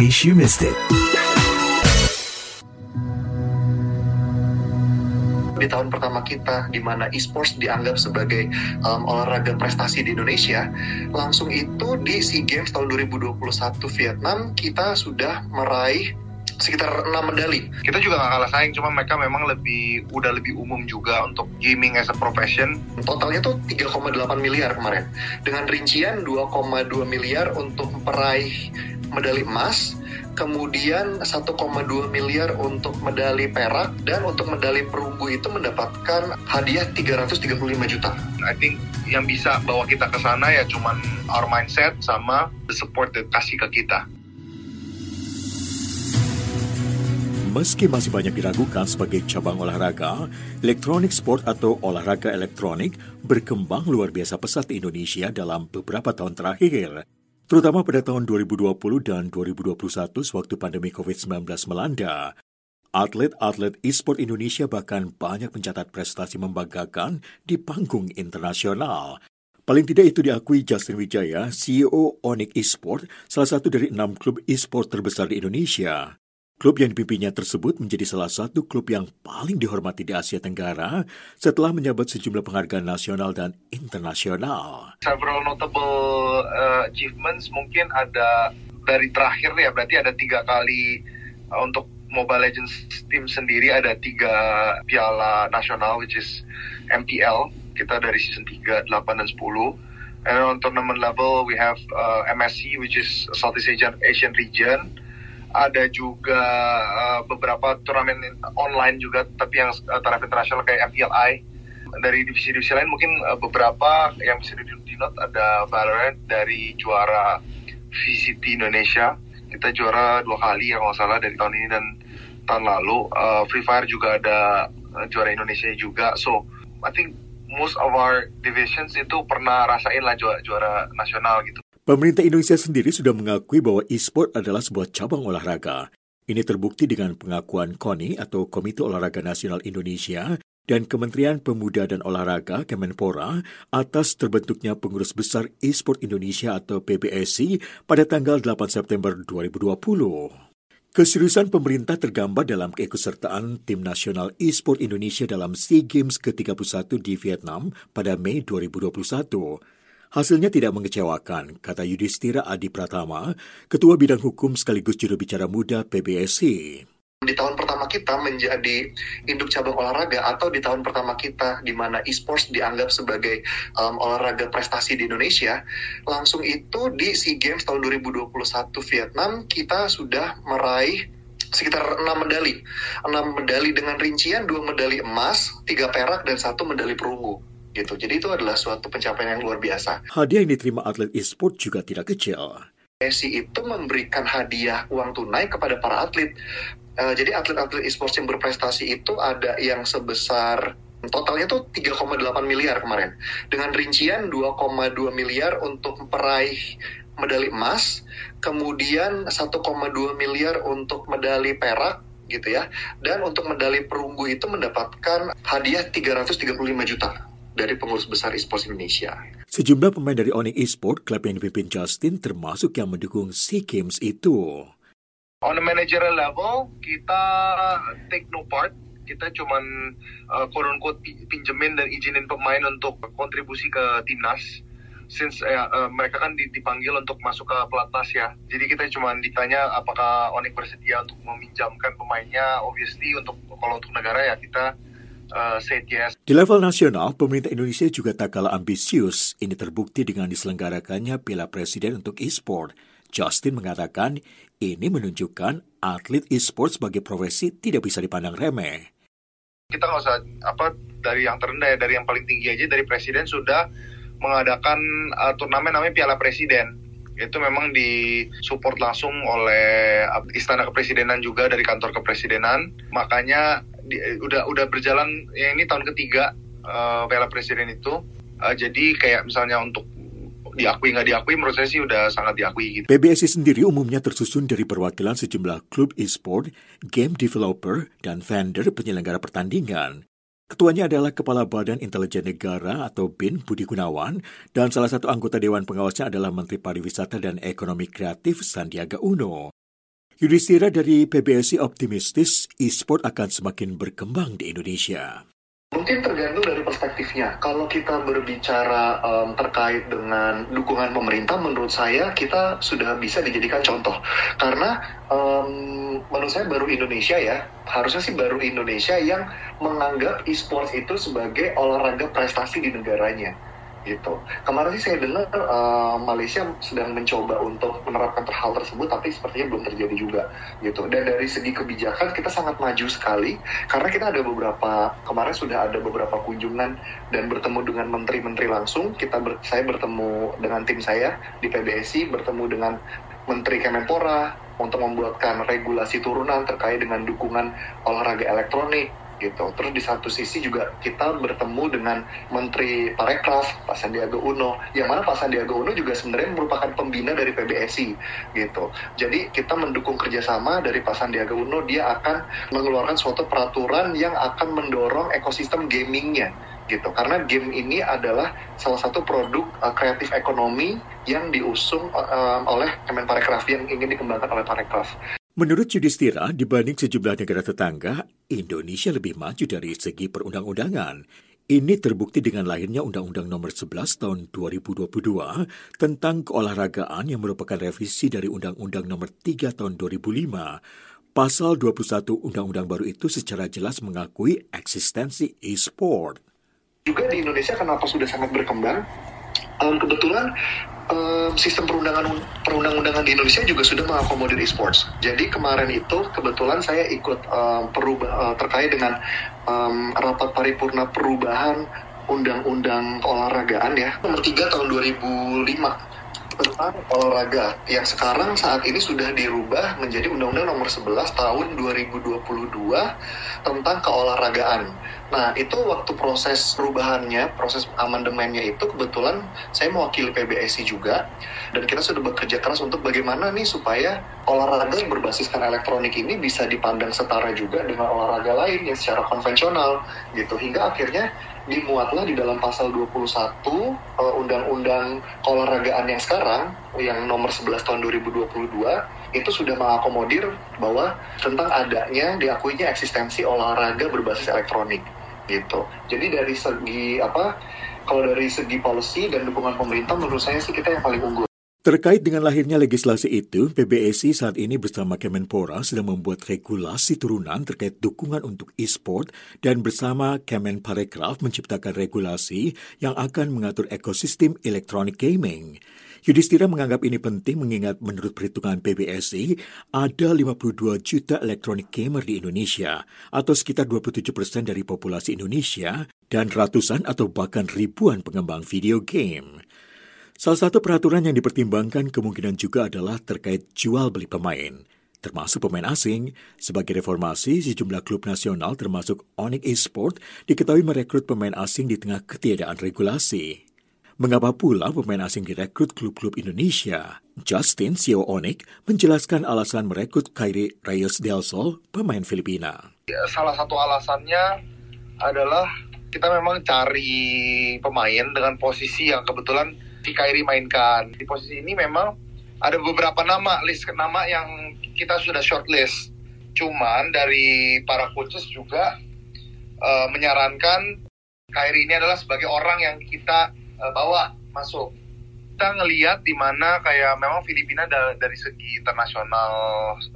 case you missed it. di tahun pertama kita di mana e-sports dianggap sebagai um, olahraga prestasi di Indonesia, langsung itu di SEA Games tahun 2021 Vietnam kita sudah meraih sekitar 6 medali. Kita juga gak kalah saing, cuma mereka memang lebih udah lebih umum juga untuk gaming as a profession. Totalnya tuh 3,8 miliar kemarin. Dengan rincian 2,2 miliar untuk meraih medali emas, kemudian 1,2 miliar untuk medali perak dan untuk medali perunggu itu mendapatkan hadiah 335 juta. I think yang bisa bawa kita ke sana ya cuman our mindset sama the support that kasih ke kita. Meski masih banyak diragukan sebagai cabang olahraga, elektronik sport atau olahraga elektronik berkembang luar biasa pesat di Indonesia dalam beberapa tahun terakhir terutama pada tahun 2020 dan 2021 sewaktu pandemi COVID-19 melanda. Atlet-atlet e-sport Indonesia bahkan banyak mencatat prestasi membanggakan di panggung internasional. Paling tidak itu diakui Justin Wijaya, CEO Onyx Esport, salah satu dari enam klub e-sport terbesar di Indonesia. Klub yang dipimpinnya tersebut menjadi salah satu klub yang paling dihormati di Asia Tenggara setelah menyabet sejumlah penghargaan nasional dan internasional. Several notable uh, achievements mungkin ada dari terakhir ya berarti ada tiga kali uh, untuk Mobile Legends tim sendiri ada tiga piala nasional which is MPL kita dari season 3, 8 dan 10 and on tournament level we have uh, MSC which is Southeast Asian Asian region ada juga uh, beberapa turnamen online juga tapi yang uh, taraf internasional kayak MPLI dari divisi-divisi lain mungkin uh, beberapa yang bisa dinot ada Valorant dari juara VCT Indonesia. Kita juara dua kali yang nggak salah dari tahun ini dan tahun lalu. Uh, Free Fire juga ada juara Indonesia juga. So I think most of our divisions itu pernah rasain lah juara, juara nasional gitu Pemerintah Indonesia sendiri sudah mengakui bahwa e-sport adalah sebuah cabang olahraga. Ini terbukti dengan pengakuan KONI atau Komite Olahraga Nasional Indonesia dan Kementerian Pemuda dan Olahraga Kemenpora atas terbentuknya pengurus besar e-sport Indonesia atau PBSI pada tanggal 8 September 2020. Keseriusan pemerintah tergambar dalam keikutsertaan tim nasional e-sport Indonesia dalam SEA Games ke-31 di Vietnam pada Mei 2021. Hasilnya tidak mengecewakan, kata Yudhistira Adi Pratama, Ketua Bidang Hukum sekaligus juru bicara muda PBSI. Di tahun pertama kita menjadi induk cabang olahraga atau di tahun pertama kita di mana e-sports dianggap sebagai um, olahraga prestasi di Indonesia, langsung itu di SEA Games tahun 2021 Vietnam kita sudah meraih sekitar 6 medali. 6 medali dengan rincian 2 medali emas, 3 perak, dan 1 medali perunggu gitu. Jadi itu adalah suatu pencapaian yang luar biasa. Hadiah yang diterima atlet e-sport juga tidak kecil. PSI itu memberikan hadiah uang tunai kepada para atlet. Uh, jadi atlet-atlet e-sports yang berprestasi itu ada yang sebesar totalnya tuh 3,8 miliar kemarin. Dengan rincian 2,2 miliar untuk meraih medali emas, kemudian 1,2 miliar untuk medali perak gitu ya. Dan untuk medali perunggu itu mendapatkan hadiah 335 juta dari pengurus besar esports Indonesia. Sejumlah pemain dari Onyx Esport, klub yang dipimpin Justin, termasuk yang mendukung SEA Games itu. On a managerial level, kita take no part. Kita cuman uh, quote pinjemin dan izinin pemain untuk kontribusi ke timnas. Since uh, uh, mereka kan dipanggil untuk masuk ke pelatnas ya. Jadi kita cuma ditanya apakah Onyx bersedia untuk meminjamkan pemainnya. Obviously untuk kalau untuk negara ya kita uh, said yes. Di level nasional, pemerintah Indonesia juga tak kalah ambisius. Ini terbukti dengan diselenggarakannya Piala Presiden untuk e-sport. Justin mengatakan ini menunjukkan atlet e-sport sebagai profesi tidak bisa dipandang remeh. Kita nggak usah apa dari yang terendah ya, dari yang paling tinggi aja dari presiden sudah mengadakan uh, turnamen namanya Piala Presiden itu memang disupport langsung oleh istana kepresidenan juga dari kantor kepresidenan makanya di, udah udah berjalan ya ini tahun ketiga uh, Piala Presiden itu uh, jadi kayak misalnya untuk diakui nggak diakui menurut saya sih udah sangat diakui gitu. PBSI sendiri umumnya tersusun dari perwakilan sejumlah klub e-sport, game developer, dan vendor penyelenggara pertandingan. Ketuanya adalah Kepala Badan Intelijen Negara atau BIN Budi Gunawan dan salah satu anggota Dewan Pengawasnya adalah Menteri Pariwisata dan Ekonomi Kreatif Sandiaga Uno. Yudhistira dari PBSI optimistis e-sport akan semakin berkembang di Indonesia. Mungkin tergantung dari perspektifnya. Kalau kita berbicara um, terkait dengan dukungan pemerintah, menurut saya kita sudah bisa dijadikan contoh. Karena um, menurut saya baru Indonesia ya, harusnya sih baru Indonesia yang menganggap e-sports itu sebagai olahraga prestasi di negaranya gitu. Kemarin sih saya dengar uh, Malaysia sedang mencoba untuk menerapkan hal tersebut, tapi sepertinya belum terjadi juga gitu. Dan dari segi kebijakan kita sangat maju sekali karena kita ada beberapa kemarin sudah ada beberapa kunjungan dan bertemu dengan menteri-menteri langsung. Kita ber, saya bertemu dengan tim saya di PBSI, bertemu dengan Menteri Kemenpora untuk membuatkan regulasi turunan terkait dengan dukungan olahraga elektronik gitu. Terus di satu sisi juga kita bertemu dengan Menteri Parekraf Pak Sandiaga Uno, yang mana Pak Sandiaga Uno juga sebenarnya merupakan pembina dari PBSI gitu. Jadi kita mendukung kerjasama dari Pak Sandiaga Uno, dia akan mengeluarkan suatu peraturan yang akan mendorong ekosistem gamingnya gitu karena game ini adalah salah satu produk uh, kreatif ekonomi yang diusung uh, oleh Kemenparekraf yang ingin dikembangkan oleh Parekraf. Menurut Yudhistira, dibanding sejumlah negara tetangga, Indonesia lebih maju dari segi perundang-undangan. Ini terbukti dengan lahirnya Undang-Undang Nomor 11 Tahun 2022 tentang keolahragaan yang merupakan revisi dari Undang-Undang Nomor 3 Tahun 2005. Pasal 21 Undang-Undang baru itu secara jelas mengakui eksistensi e-sport. Juga di Indonesia kenapa sudah sangat berkembang? Um, kebetulan um, sistem perundangan perundang-undangan di Indonesia juga sudah mengakomodir e-sports. Jadi kemarin itu kebetulan saya ikut um, perubah uh, terkait dengan um, rapat paripurna perubahan undang-undang olahragaan ya nomor 3 tahun 2005 tentang olahraga yang sekarang saat ini sudah dirubah menjadi Undang-Undang Nomor 11 Tahun 2022 tentang keolahragaan. Nah, itu waktu proses perubahannya, proses amandemennya itu kebetulan saya mewakili PBSI juga dan kita sudah bekerja keras untuk bagaimana nih supaya olahraga yang berbasiskan elektronik ini bisa dipandang setara juga dengan olahraga lain yang secara konvensional gitu. Hingga akhirnya dimuatlah di dalam pasal 21 uh, undang-undang keolahragaan yang sekarang yang nomor 11 tahun 2022 itu sudah mengakomodir bahwa tentang adanya diakuinya eksistensi olahraga berbasis elektronik gitu. Jadi dari segi apa kalau dari segi policy dan dukungan pemerintah menurut saya sih kita yang paling unggul. Terkait dengan lahirnya legislasi itu, PBSI saat ini bersama Kemenpora sedang membuat regulasi turunan terkait dukungan untuk e-sport dan bersama Kemenparekraf menciptakan regulasi yang akan mengatur ekosistem elektronik gaming. Yudhistira menganggap ini penting mengingat menurut perhitungan PBSI ada 52 juta elektronik gamer di Indonesia atau sekitar 27 persen dari populasi Indonesia dan ratusan atau bahkan ribuan pengembang video game. Salah satu peraturan yang dipertimbangkan kemungkinan juga adalah terkait jual beli pemain, termasuk pemain asing. Sebagai reformasi, sejumlah klub nasional termasuk Onyx Esport diketahui merekrut pemain asing di tengah ketiadaan regulasi. Mengapa pula pemain asing direkrut klub-klub Indonesia? Justin, Onyx, menjelaskan alasan merekrut Kairi Reyes Del Sol, pemain Filipina. Ya, salah satu alasannya adalah kita memang cari pemain dengan posisi yang kebetulan si Kairi mainkan. Di posisi ini memang ada beberapa nama, list nama yang kita sudah shortlist. Cuman dari para coaches juga uh, menyarankan Kairi ini adalah sebagai orang yang kita uh, bawa masuk. Kita ngelihat di mana kayak memang Filipina da dari segi internasional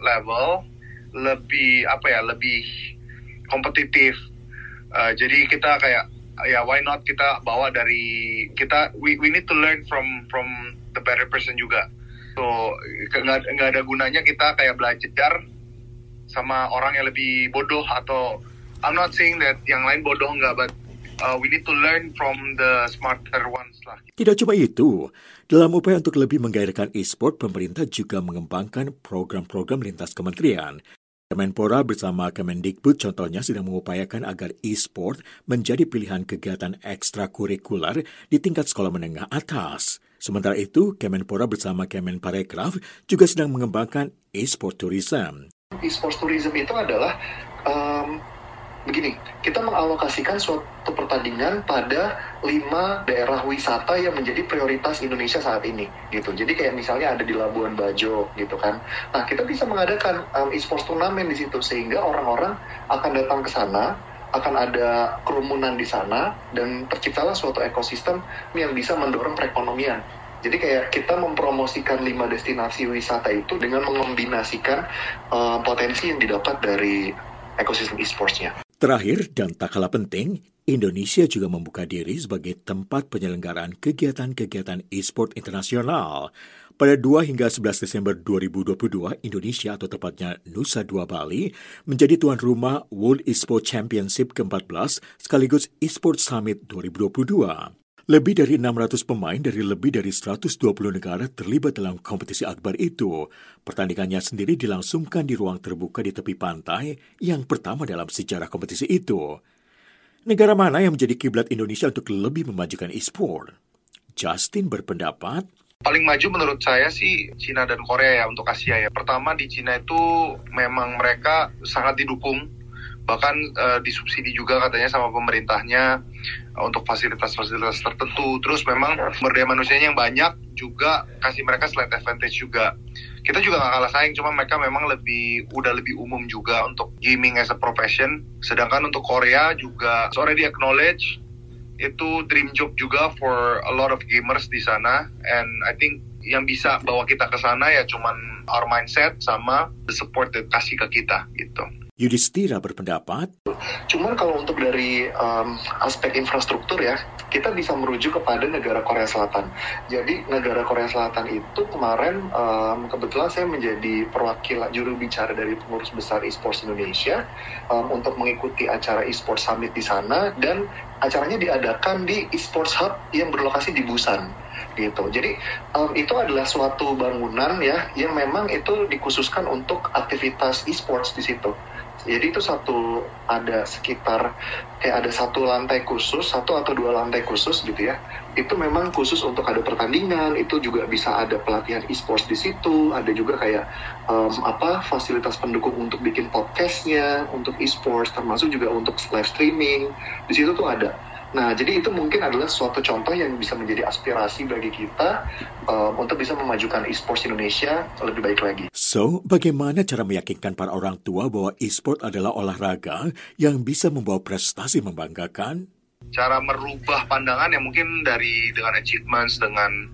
level lebih apa ya lebih kompetitif. Uh, jadi kita kayak ya why not kita bawa dari kita we we need to learn from from the better person juga so nggak ada gunanya kita kayak belajar sama orang yang lebih bodoh atau I'm not saying that yang lain bodoh nggak but uh, we need to learn from the smarter ones lah. Tidak cuma itu, dalam upaya untuk lebih menggairahkan e-sport, pemerintah juga mengembangkan program-program lintas kementerian Kemenpora bersama Kemendikbud contohnya sedang mengupayakan agar e-sport menjadi pilihan kegiatan ekstrakurikuler di tingkat sekolah menengah atas. Sementara itu, Kemenpora bersama Kemenparekraf juga sedang mengembangkan e-sport tourism. E-sport tourism itu adalah um, begini, kita mengalokasikan suatu pertandingan pada lima daerah wisata yang menjadi prioritas Indonesia saat ini, gitu. Jadi kayak misalnya ada di Labuan Bajo, gitu kan. Nah, kita bisa mengadakan um, e-sports turnamen di situ sehingga orang-orang akan datang ke sana, akan ada kerumunan di sana dan terciptalah suatu ekosistem yang bisa mendorong perekonomian jadi kayak kita mempromosikan lima destinasi wisata itu dengan mengombinasikan uh, potensi yang didapat dari ekosistem e-sportsnya. Terakhir dan tak kalah penting, Indonesia juga membuka diri sebagai tempat penyelenggaraan kegiatan-kegiatan e-sport internasional. Pada 2 hingga 11 Desember 2022, Indonesia atau tepatnya Nusa Dua Bali menjadi tuan rumah World Esport Championship ke-14 sekaligus Esport Summit 2022. Lebih dari 600 pemain dari lebih dari 120 negara terlibat dalam kompetisi akbar itu. Pertandingannya sendiri dilangsungkan di ruang terbuka di tepi pantai yang pertama dalam sejarah kompetisi itu. Negara mana yang menjadi kiblat Indonesia untuk lebih memajukan e-sport? Justin berpendapat, paling maju menurut saya sih Cina dan Korea ya untuk Asia ya. Pertama di Cina itu memang mereka sangat didukung bahkan uh, disubsidi juga katanya sama pemerintahnya uh, untuk fasilitas-fasilitas tertentu. Terus memang sumber daya manusianya yang banyak juga kasih mereka slight advantage juga. Kita juga gak kalah saing, cuma mereka memang lebih udah lebih umum juga untuk gaming as a profession. Sedangkan untuk Korea juga it's already acknowledge itu dream job juga for a lot of gamers di sana and I think yang bisa bawa kita ke sana ya cuman our mindset sama the support that kasih ke kita gitu. Yudhistira berpendapat, Cuman kalau untuk dari um, aspek infrastruktur ya, kita bisa merujuk kepada negara Korea Selatan. Jadi negara Korea Selatan itu kemarin um, kebetulan saya menjadi perwakilan juru bicara dari pengurus besar esports Indonesia um, untuk mengikuti acara esports summit di sana dan acaranya diadakan di esports hub yang berlokasi di Busan gitu. Jadi um, itu adalah suatu bangunan ya yang memang itu dikhususkan untuk aktivitas esports di situ. Jadi itu satu ada sekitar kayak ada satu lantai khusus, satu atau dua lantai khusus gitu ya. Itu memang khusus untuk ada pertandingan, itu juga bisa ada pelatihan e-sports di situ, ada juga kayak um, apa fasilitas pendukung untuk bikin podcastnya, untuk e-sports, termasuk juga untuk live streaming. Di situ tuh ada. Nah, jadi itu mungkin adalah suatu contoh yang bisa menjadi aspirasi bagi kita um, untuk bisa memajukan e-sports Indonesia lebih baik lagi. So, bagaimana cara meyakinkan para orang tua bahwa e-sport adalah olahraga yang bisa membawa prestasi membanggakan? Cara merubah pandangan yang mungkin dari dengan achievements, dengan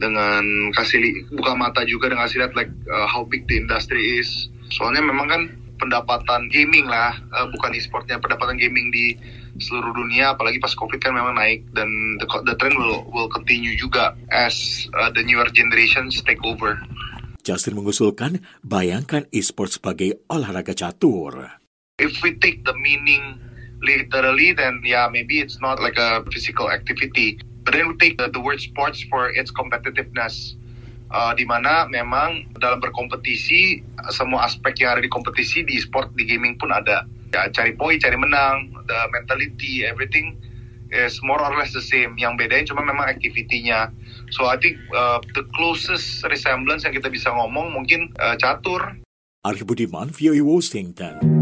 dengan kasih buka mata juga dengan kasih lihat like uh, how big the industry is. Soalnya memang kan pendapatan gaming lah, uh, bukan e-sportnya, pendapatan gaming di seluruh dunia apalagi pas covid kan memang naik dan the, the trend will will continue juga as uh, the newer generations take over. Justin mengusulkan bayangkan e-sport sebagai olahraga catur. If we take the meaning literally then yeah maybe it's not like a physical activity but then we take the, the word sports for its competitiveness uh, di mana memang dalam berkompetisi semua aspek yang ada di kompetisi di sport di gaming pun ada ya cari poin cari menang the mentality everything is more or less the same. Yang bedain cuma memang activity-nya. So I think uh, the closest resemblance yang kita bisa ngomong mungkin uh, catur. Arif Budiman, VOA Washington.